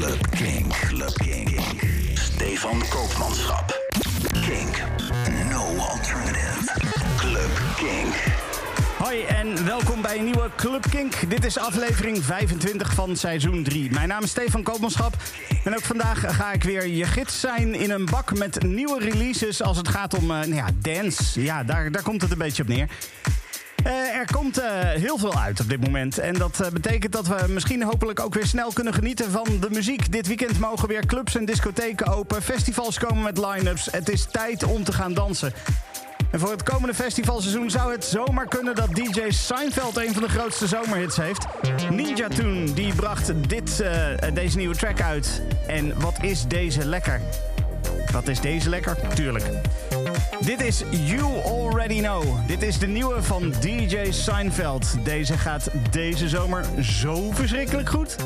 Club Kink. Club Kink. Stefan Koopmanschap. Kink. No alternative. Club Kink. Hoi en welkom bij een nieuwe Club Kink. Dit is aflevering 25 van seizoen 3. Mijn naam is Stefan Koopmanschap. En ook vandaag ga ik weer je gids zijn in een bak met nieuwe releases als het gaat om uh, nou ja, dance. Ja, daar, daar komt het een beetje op neer. Uh, er komt uh, heel veel uit op dit moment. En dat uh, betekent dat we misschien hopelijk ook weer snel kunnen genieten van de muziek. Dit weekend mogen weer clubs en discotheken open. Festivals komen met line-ups. Het is tijd om te gaan dansen. En voor het komende festivalseizoen zou het zomaar kunnen dat DJ Seinfeld een van de grootste zomerhits heeft. Ninja Tune die bracht dit, deze nieuwe track uit. En wat is deze lekker? Wat is deze lekker? Tuurlijk. Dit is You Already Know. Dit is de nieuwe van DJ Seinfeld. Deze gaat deze zomer zo verschrikkelijk goed.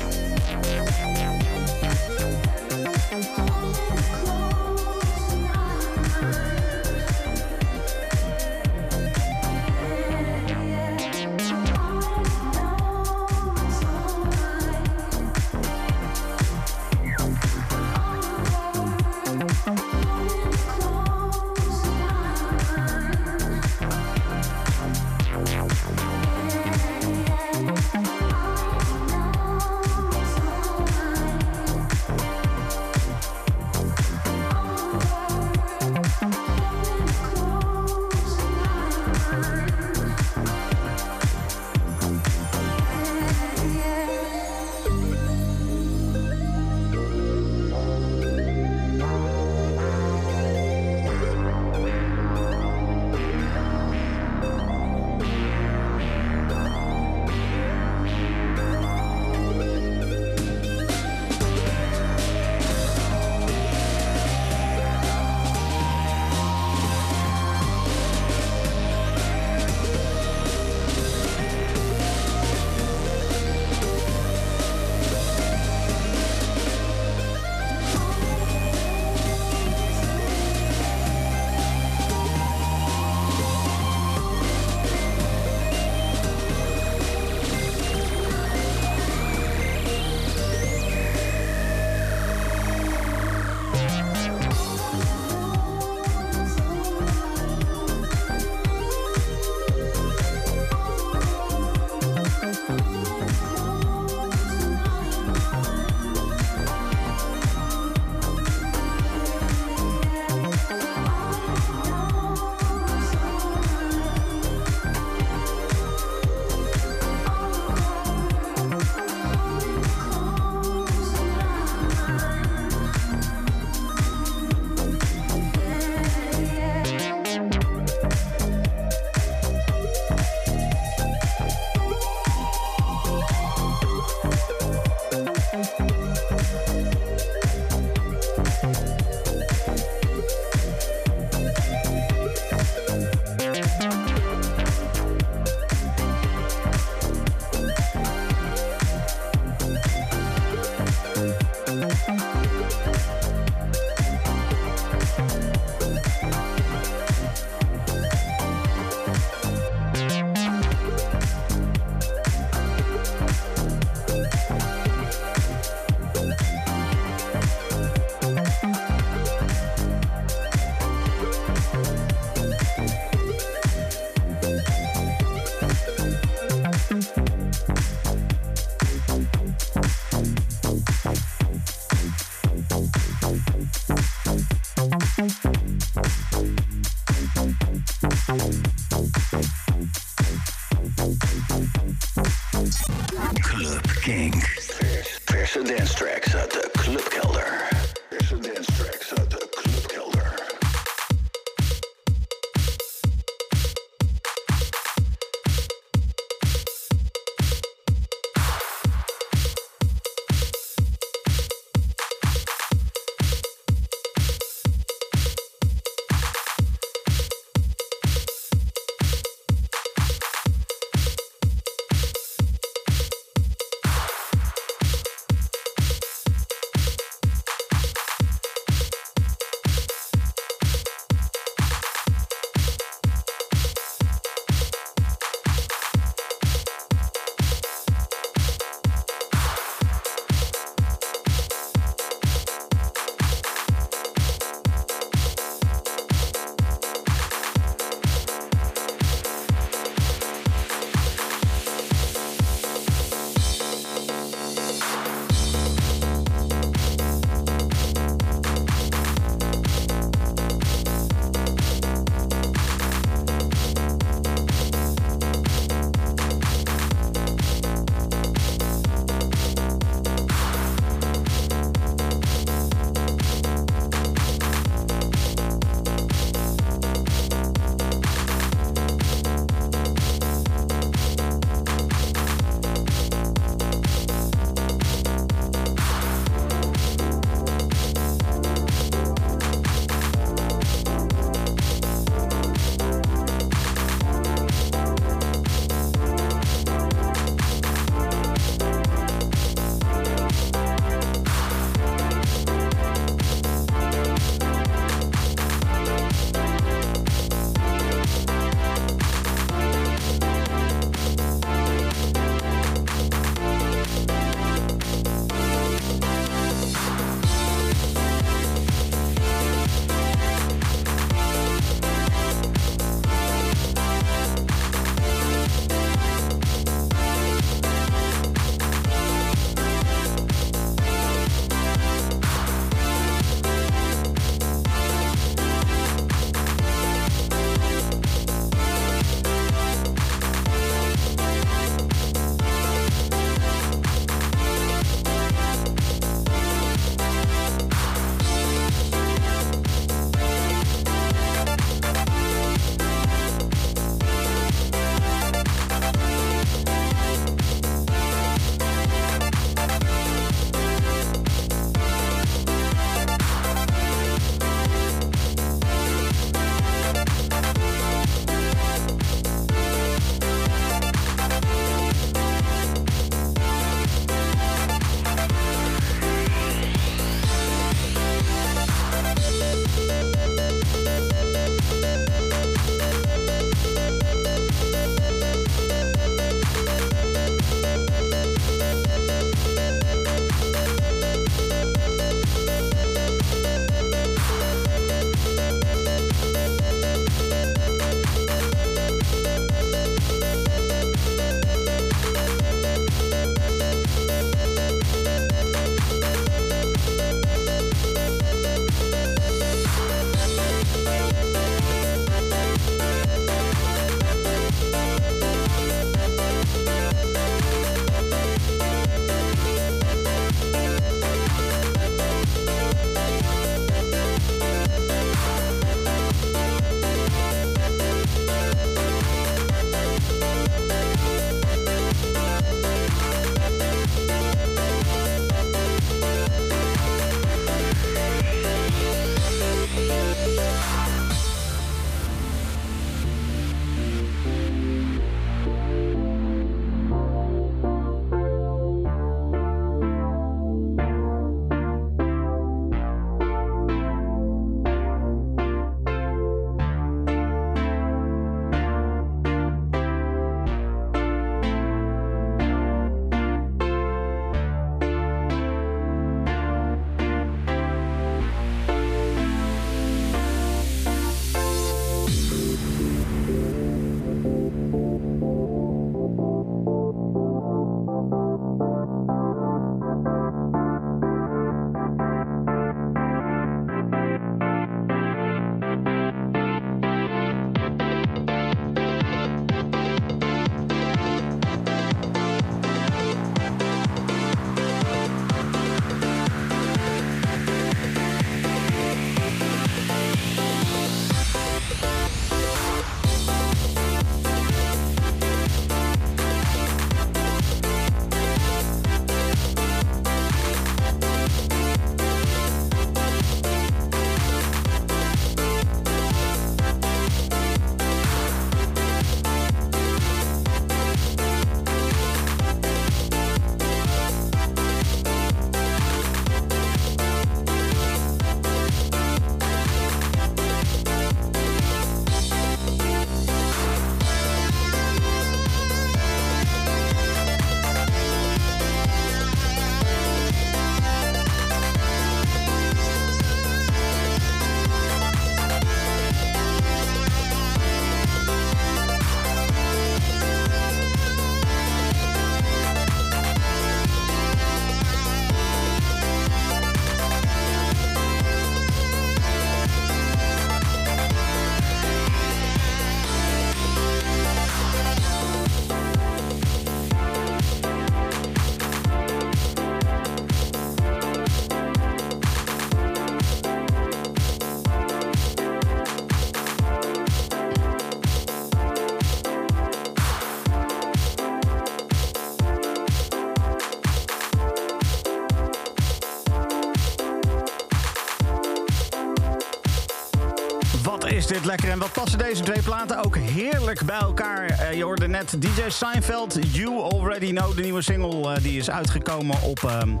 Lekker. En wat passen deze twee platen ook heerlijk bij elkaar. Uh, je hoorde net DJ Seinfeld, You Already Know, de nieuwe single uh, die is uitgekomen op um,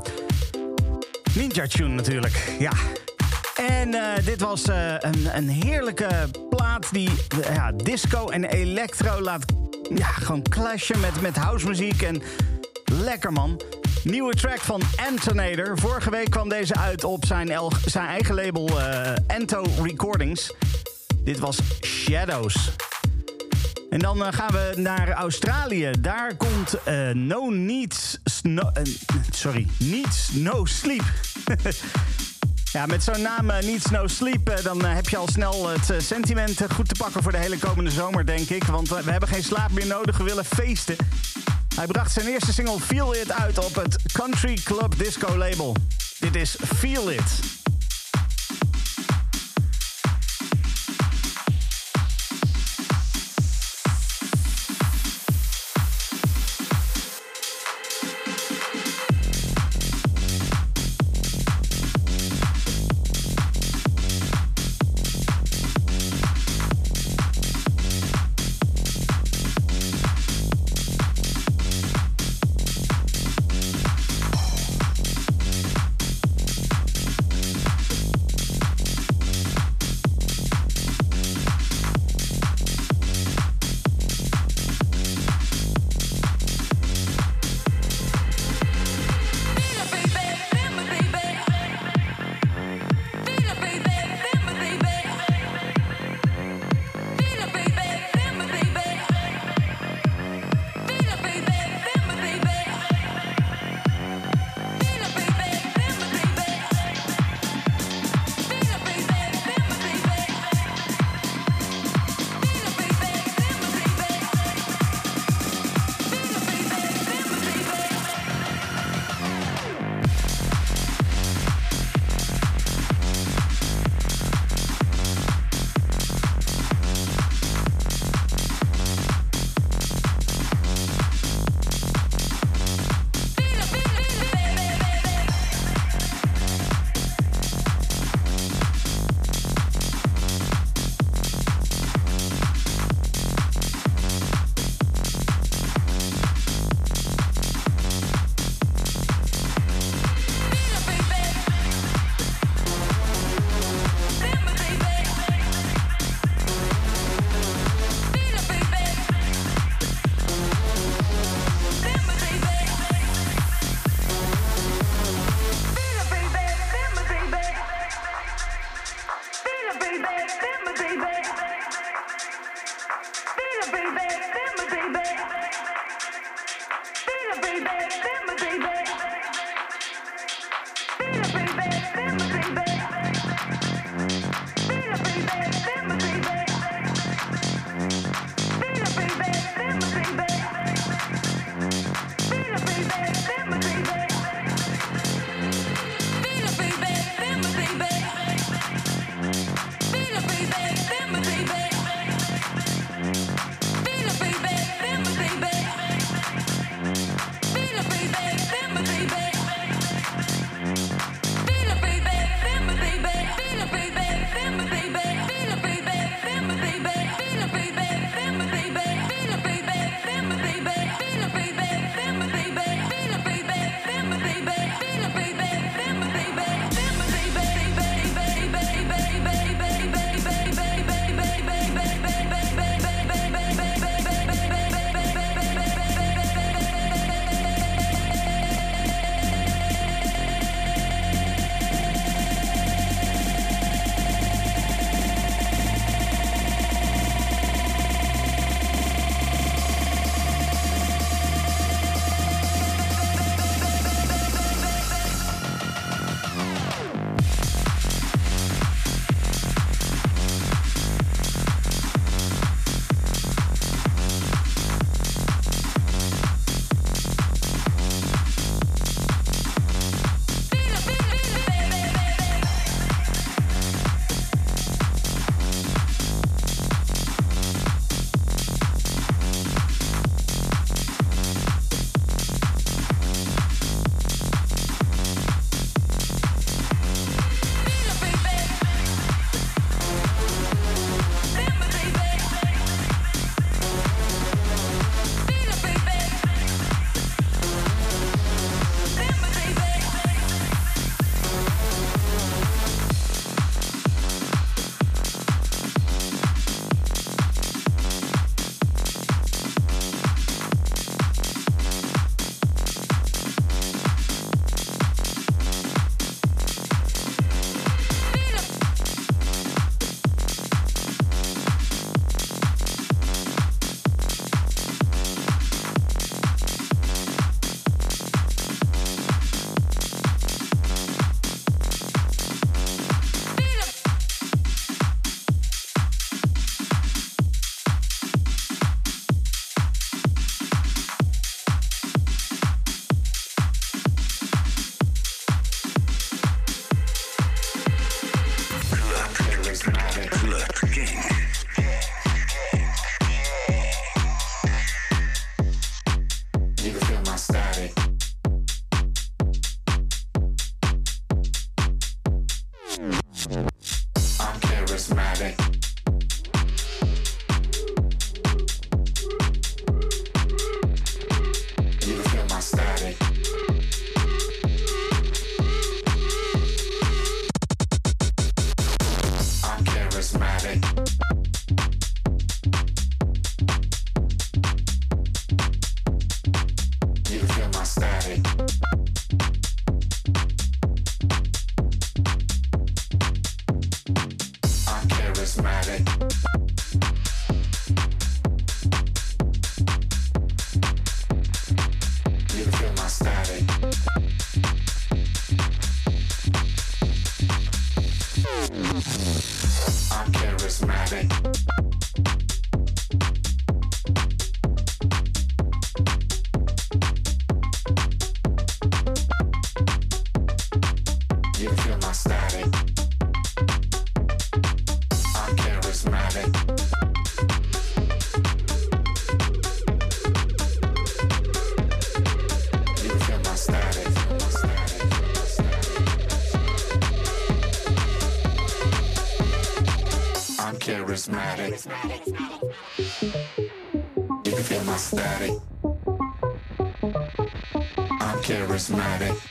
Ninja Tune natuurlijk. Ja. En uh, dit was een, een, heerlijke plaat die ja, disco en electro laat ja, gewoon clashen met, met housemuziek. En lekker man. Nieuwe track van Antonator. Vorige week kwam deze uit op zijn, zijn eigen label Ento Recordings. Dit was Shadows. En dan uh, gaan we naar Australië. Daar komt uh, No Needs... No, sorry, Needs No Sleep. ja, met zo'n naam Needs No Sleep... dan heb je al snel het sentiment goed te pakken voor de hele komende zomer, denk ik. Want we hebben geen slaap meer nodig, we willen feesten. Hij bracht zijn eerste single Feel It uit op het Country Club Disco label. Dit is Feel It. Charismatic. You can feel my static. I'm charismatic.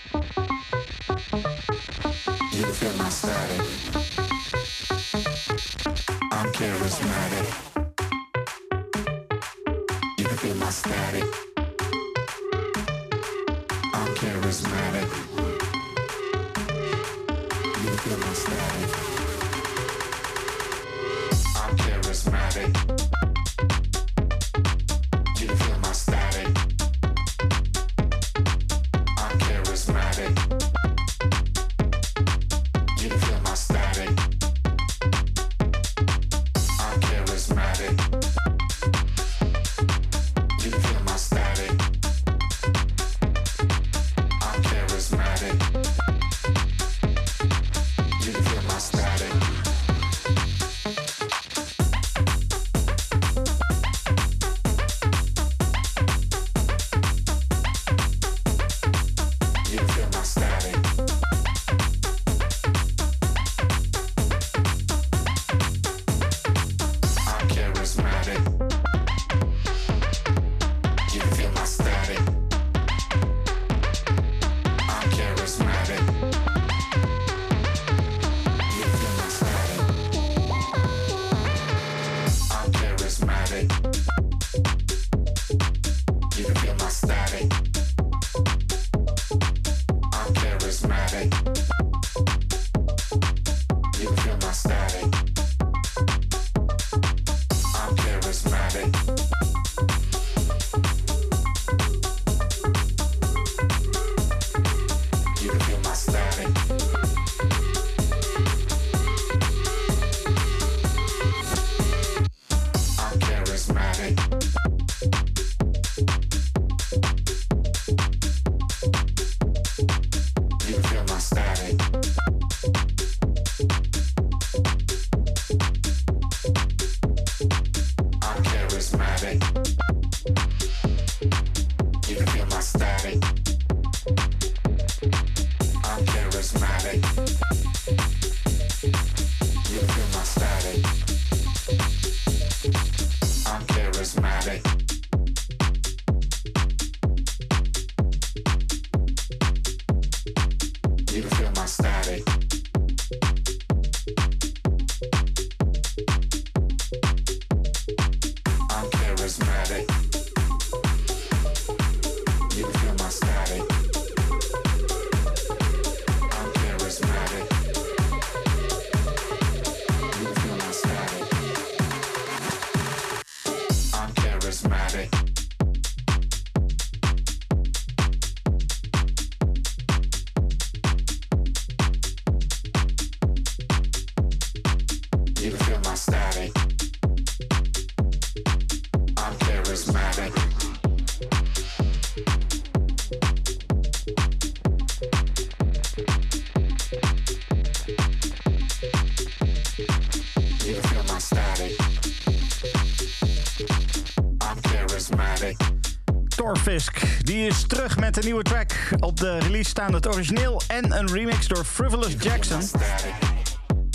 Die is terug met een nieuwe track. Op de release staan het origineel en een remix door Frivolous Jackson.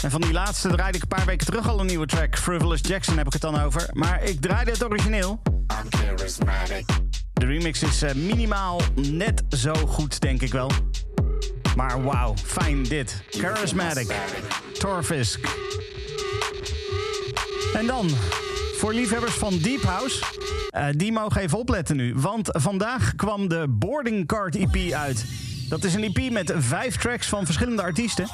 En van die laatste draaide ik een paar weken terug al een nieuwe track. Frivolous Jackson heb ik het dan over. Maar ik draaide het origineel. De remix is eh, minimaal net zo goed, denk ik wel. Maar wauw, fijn dit. Charismatic. Torfisk. En dan, voor liefhebbers van Deep House... eh, die mogen even opletten nu. Want vandaag kwam de Boarding Card EP uit. Dat is een EP met vijf tracks van verschillende artiesten.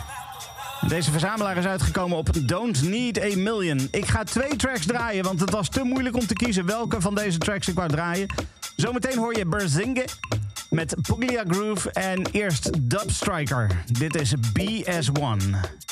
Deze verzamelaar is uitgekomen op Don't Need a Million. Ik ga twee tracks draaien, want het was te moeilijk om te kiezen welke van deze tracks ik wou draaien. Zometeen hoor je Berzinge met Puglia Groove en eerst Dub Striker. Dit is BS1.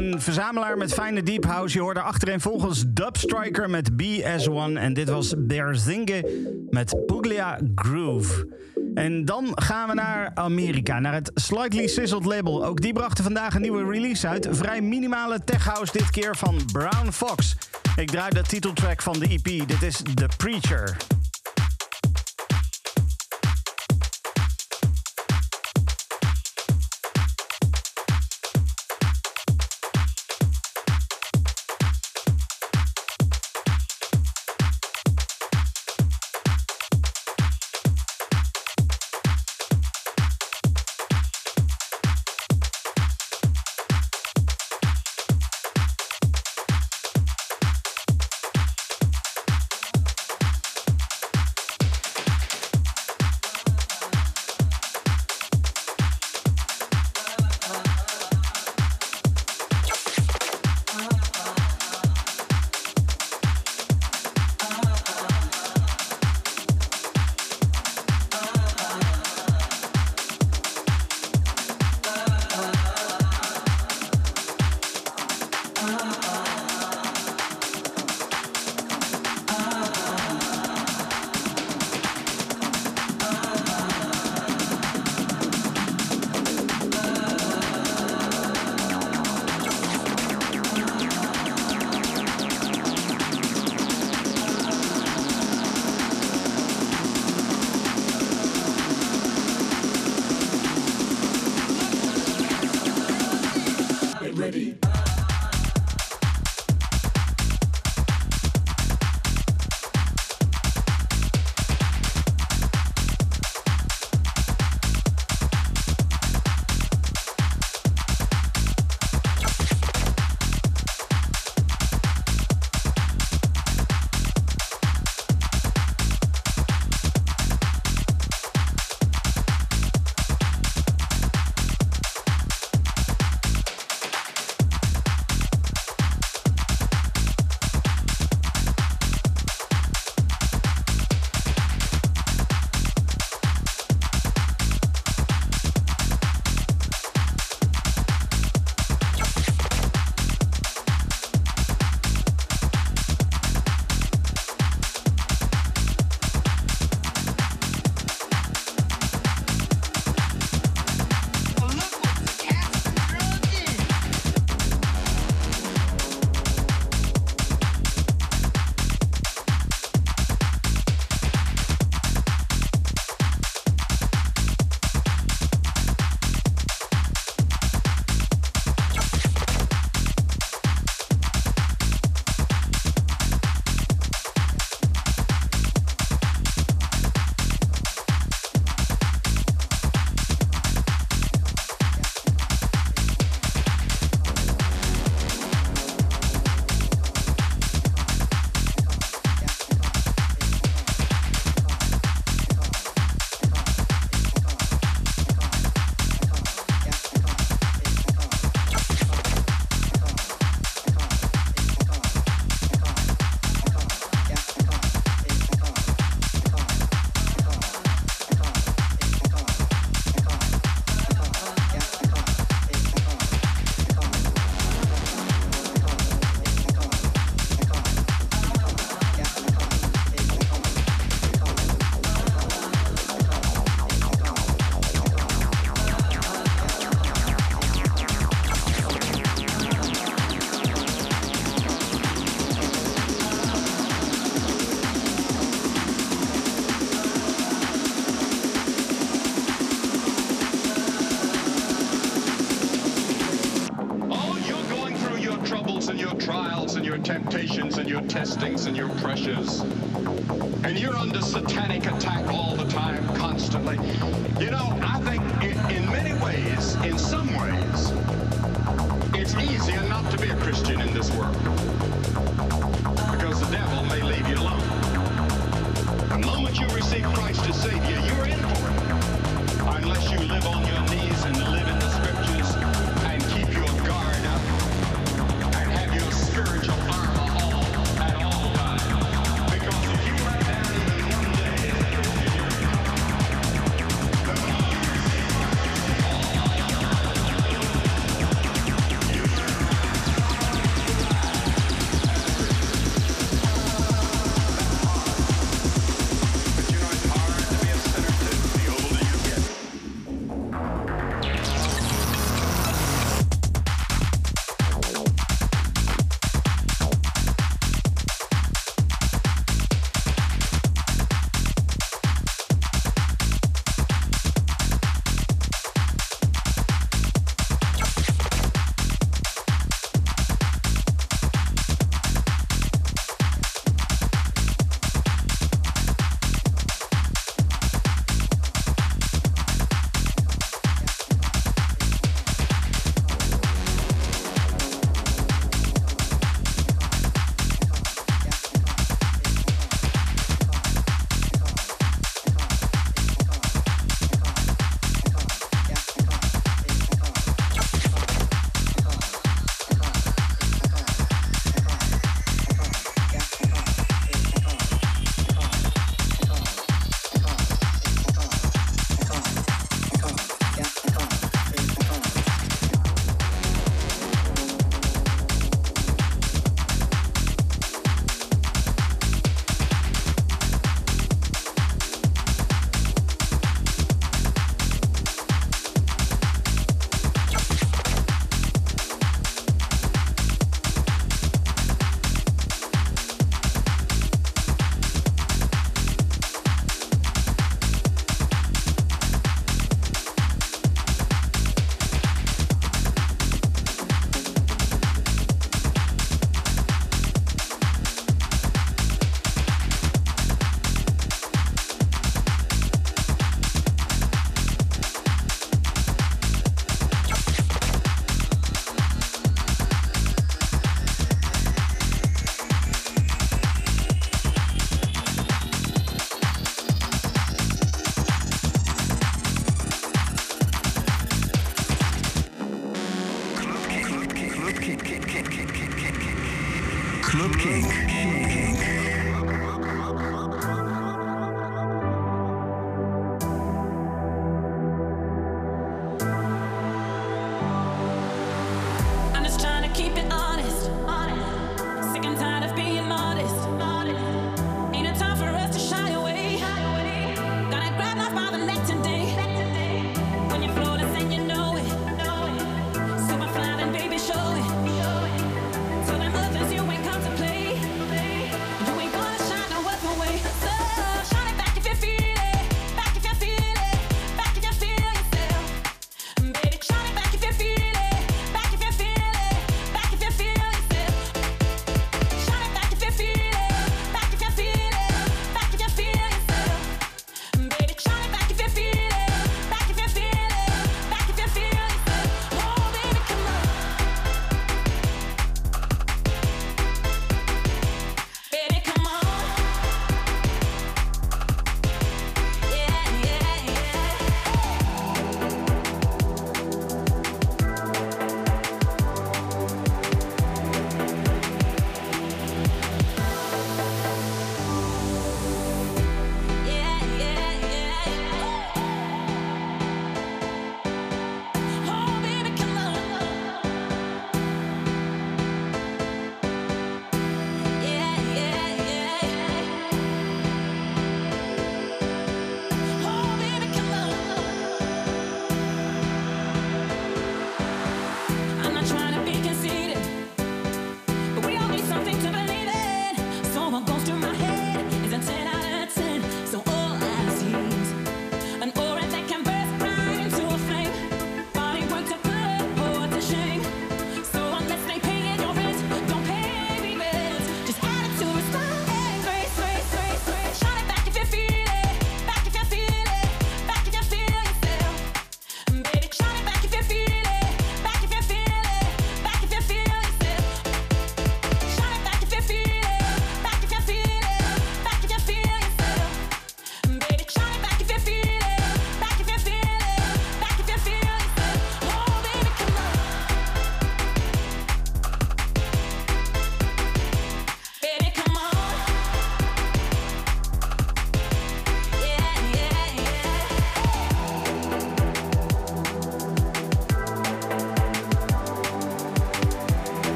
Een verzamelaar met fijne deep house. Je hoorde achtereenvolgens Dubstriker met BS1. En dit was Berzinge met Puglia Groove. En dan gaan we naar Amerika, naar het Slightly Sizzled label. Ook die brachten vandaag een nieuwe release uit. Vrij minimale tech house dit keer van Brown Fox. Ik draai de titeltrack van de EP. Dit is The Preacher.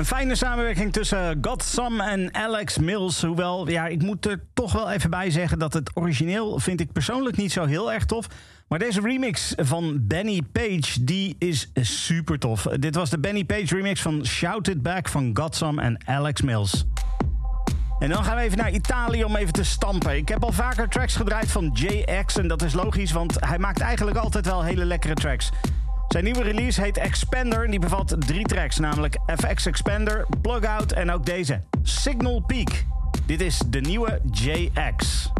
Een fijne samenwerking tussen Godsam en Alex Mills. Hoewel, ja, ik moet er toch wel even bij zeggen dat het origineel vind ik persoonlijk niet zo heel erg tof. Maar deze remix van Benny Page, die is super tof. Dit was de Benny Page remix van Shout It Back van Godsam en Alex Mills. En dan gaan we even naar Italië om even te stampen. Ik heb al vaker tracks gedraaid van JX en dat is logisch, want hij maakt eigenlijk altijd wel hele lekkere tracks. Zijn nieuwe release heet Expander en die bevat drie tracks, namelijk FX Expander, Plugout en ook deze, Signal Peak. Dit is de nieuwe JX.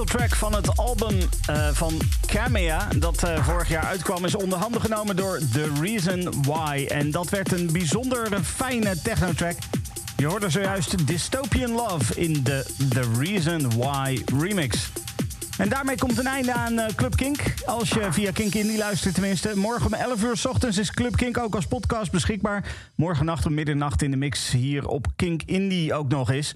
Titeltrack van het album eh, van Camea, dat eh, vorig jaar uitkwam, is onder handen genomen door The Reason Why. En dat werd een bijzonder fijne technotrack. Je hoorde zojuist Dystopian Love in de The Reason Why remix. En daarmee komt een einde aan eh, Club Kink. Als je via Kink Indie luistert tenminste. Morgen om 11 uur s ochtends is Club Kink ook als podcast beschikbaar. Morgen nacht om middernacht in de mix hier op Kink Indie ook nog eens.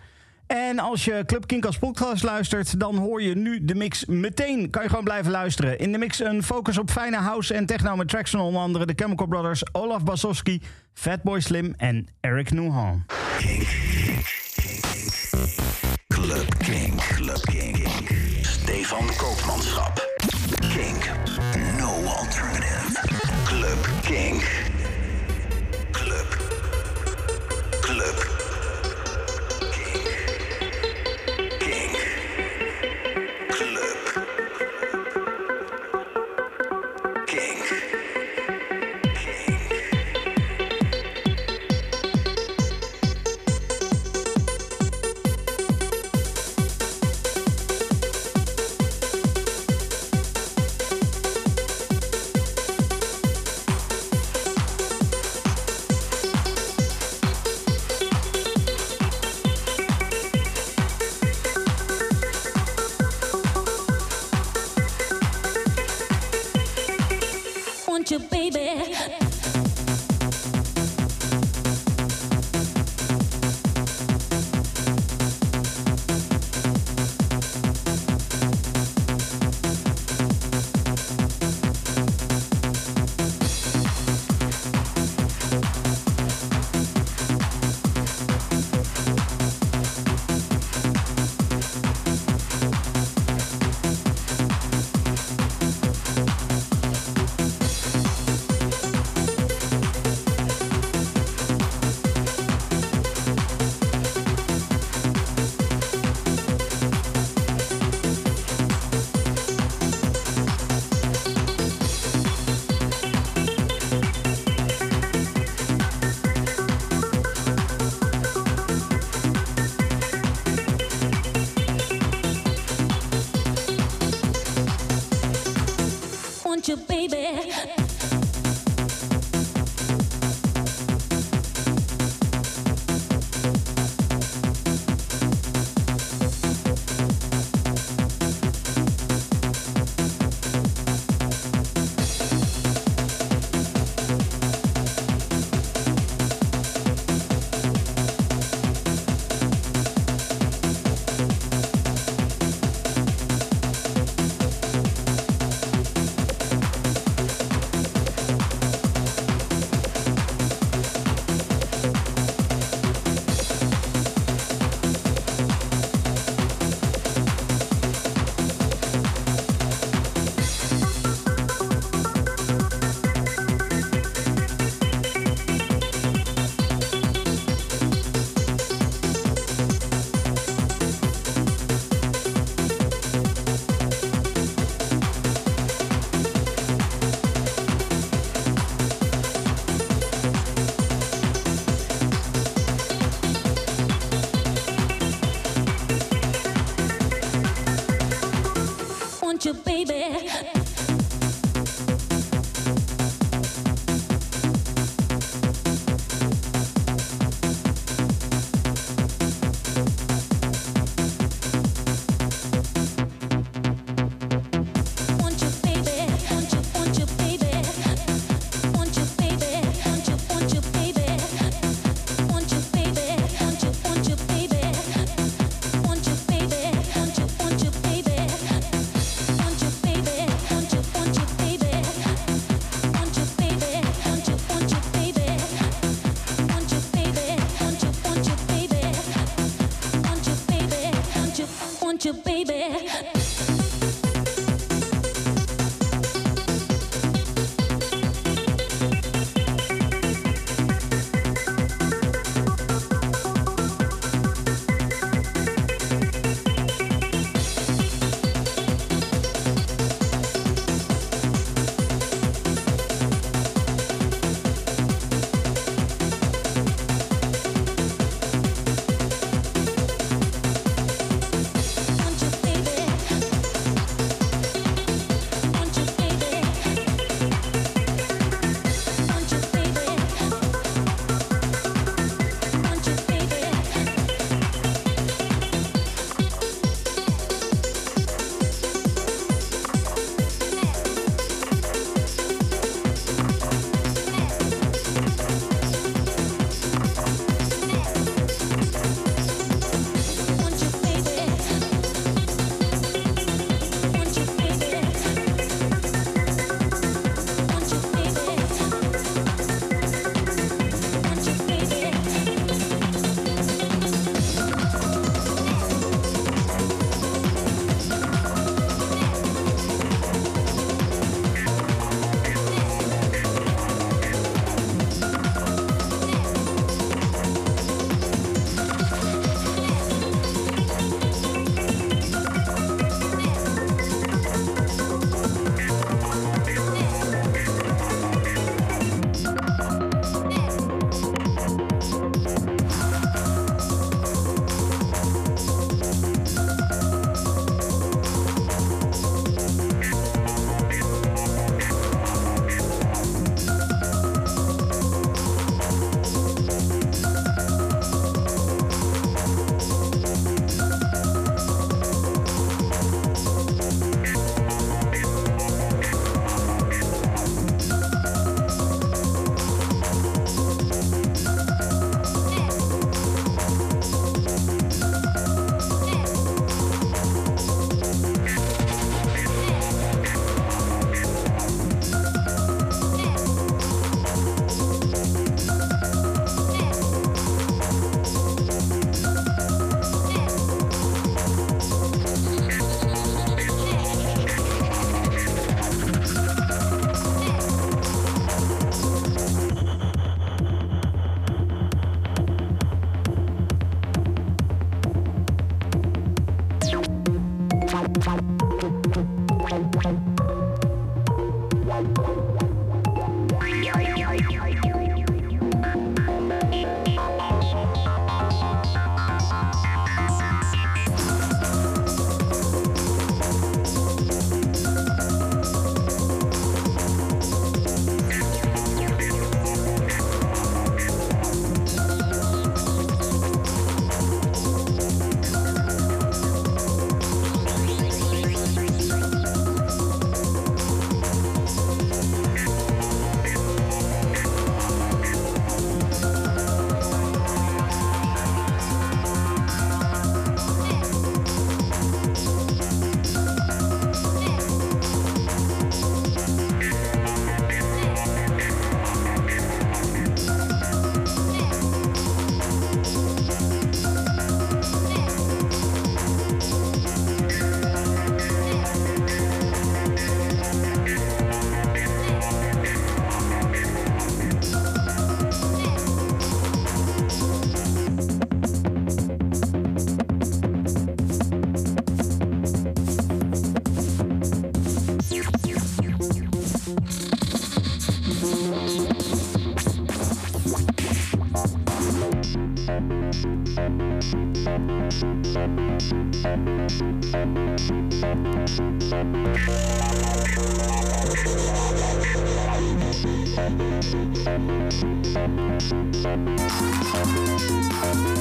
En als je Club Kink als podcast luistert, dan hoor je nu de mix meteen. Kan je gewoon blijven luisteren. In de mix een focus op fijne house en techno met tracks van onder andere de Chemical Brothers, Olaf Basowski, Fatboy Slim en Eric Nuhan. Club King. Club King. Stefan Koopmanschap. King. No alternative. Club King. Thank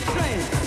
freight train.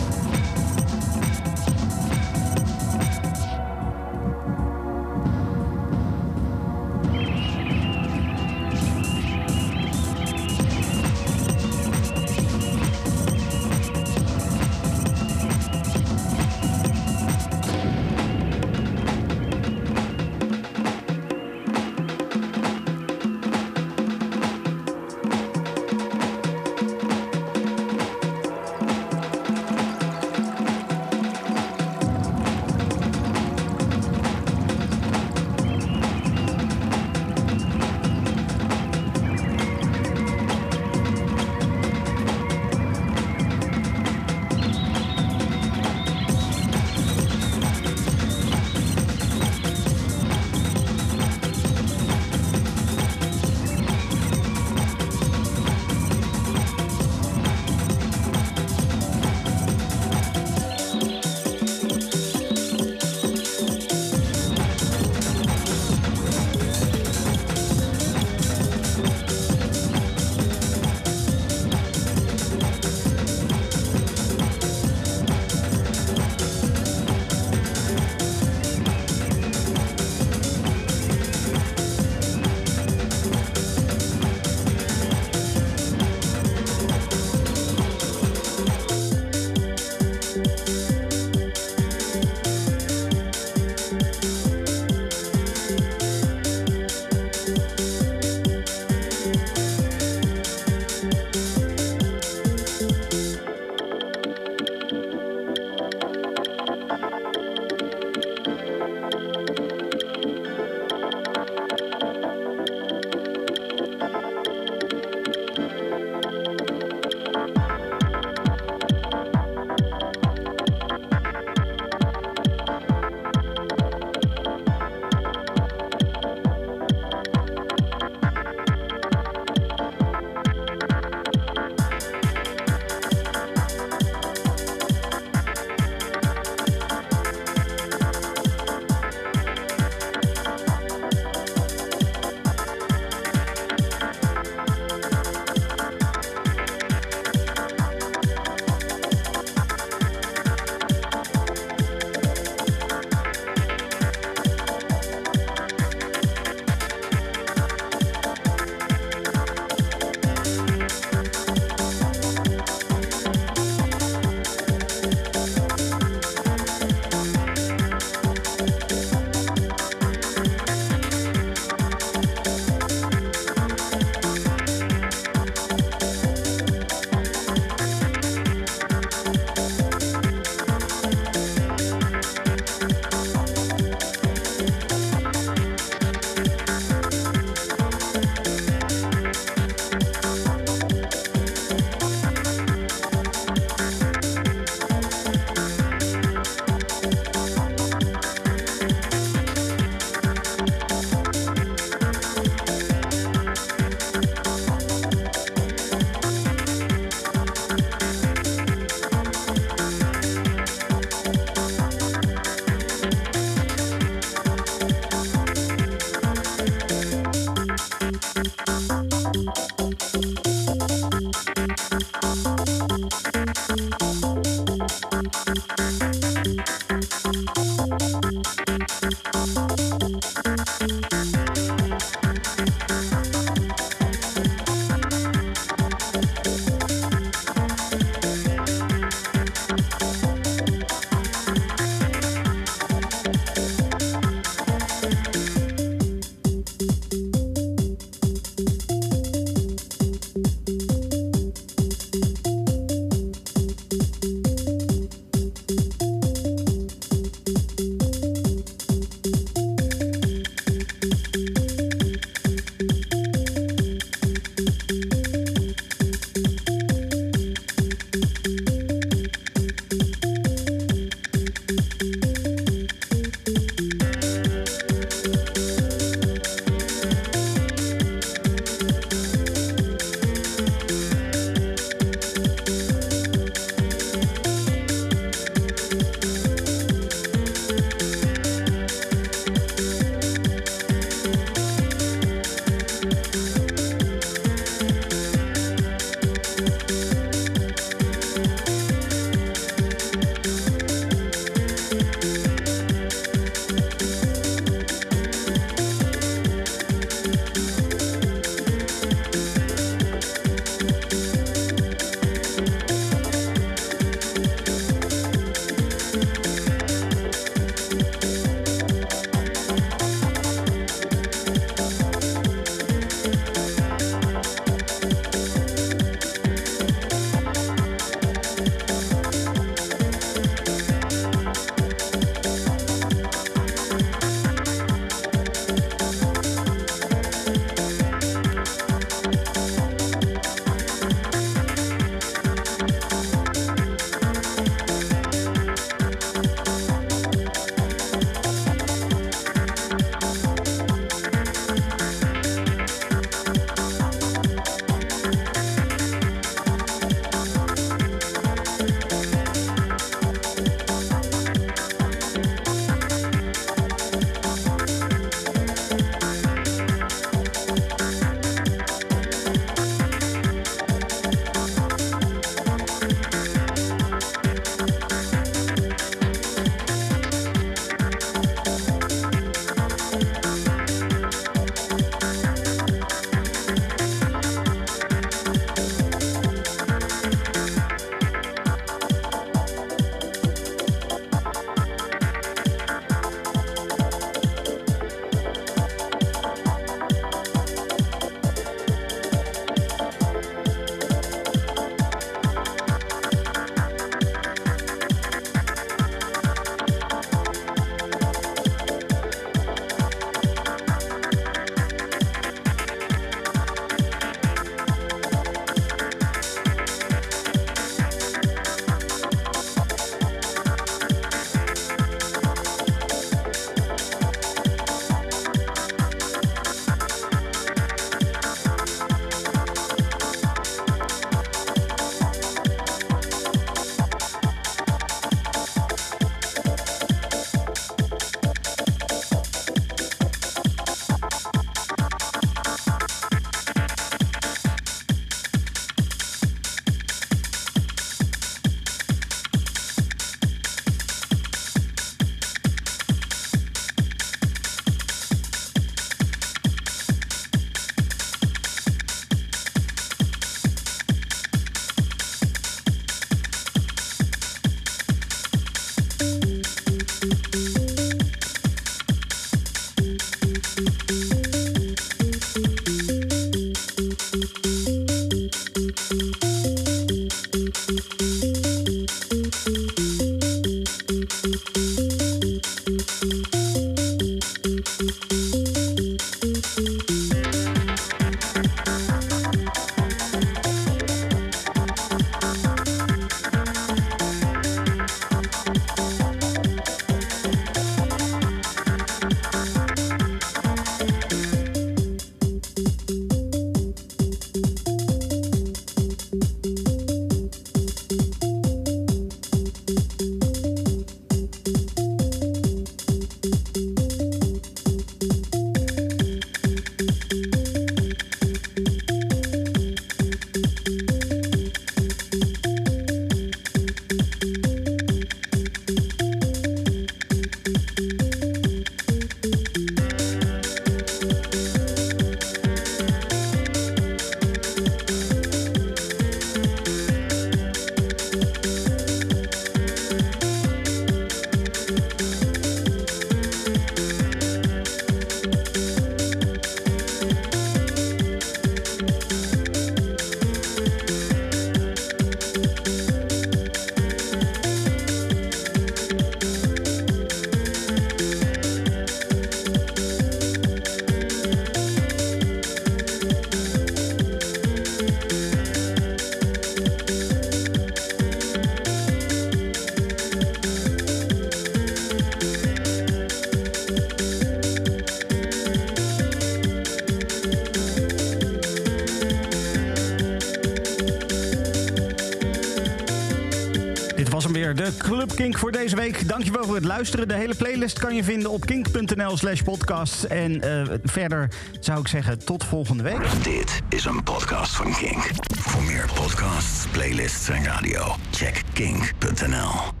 De Club Kink voor deze week. Dankjewel voor het luisteren. De hele playlist kan je vinden op kink.nl slash podcast. En eh, verder zou ik zeggen, tot volgende week. Dit is een podcast van Kink. Voor meer podcasts, playlists en radio, check kink.nl.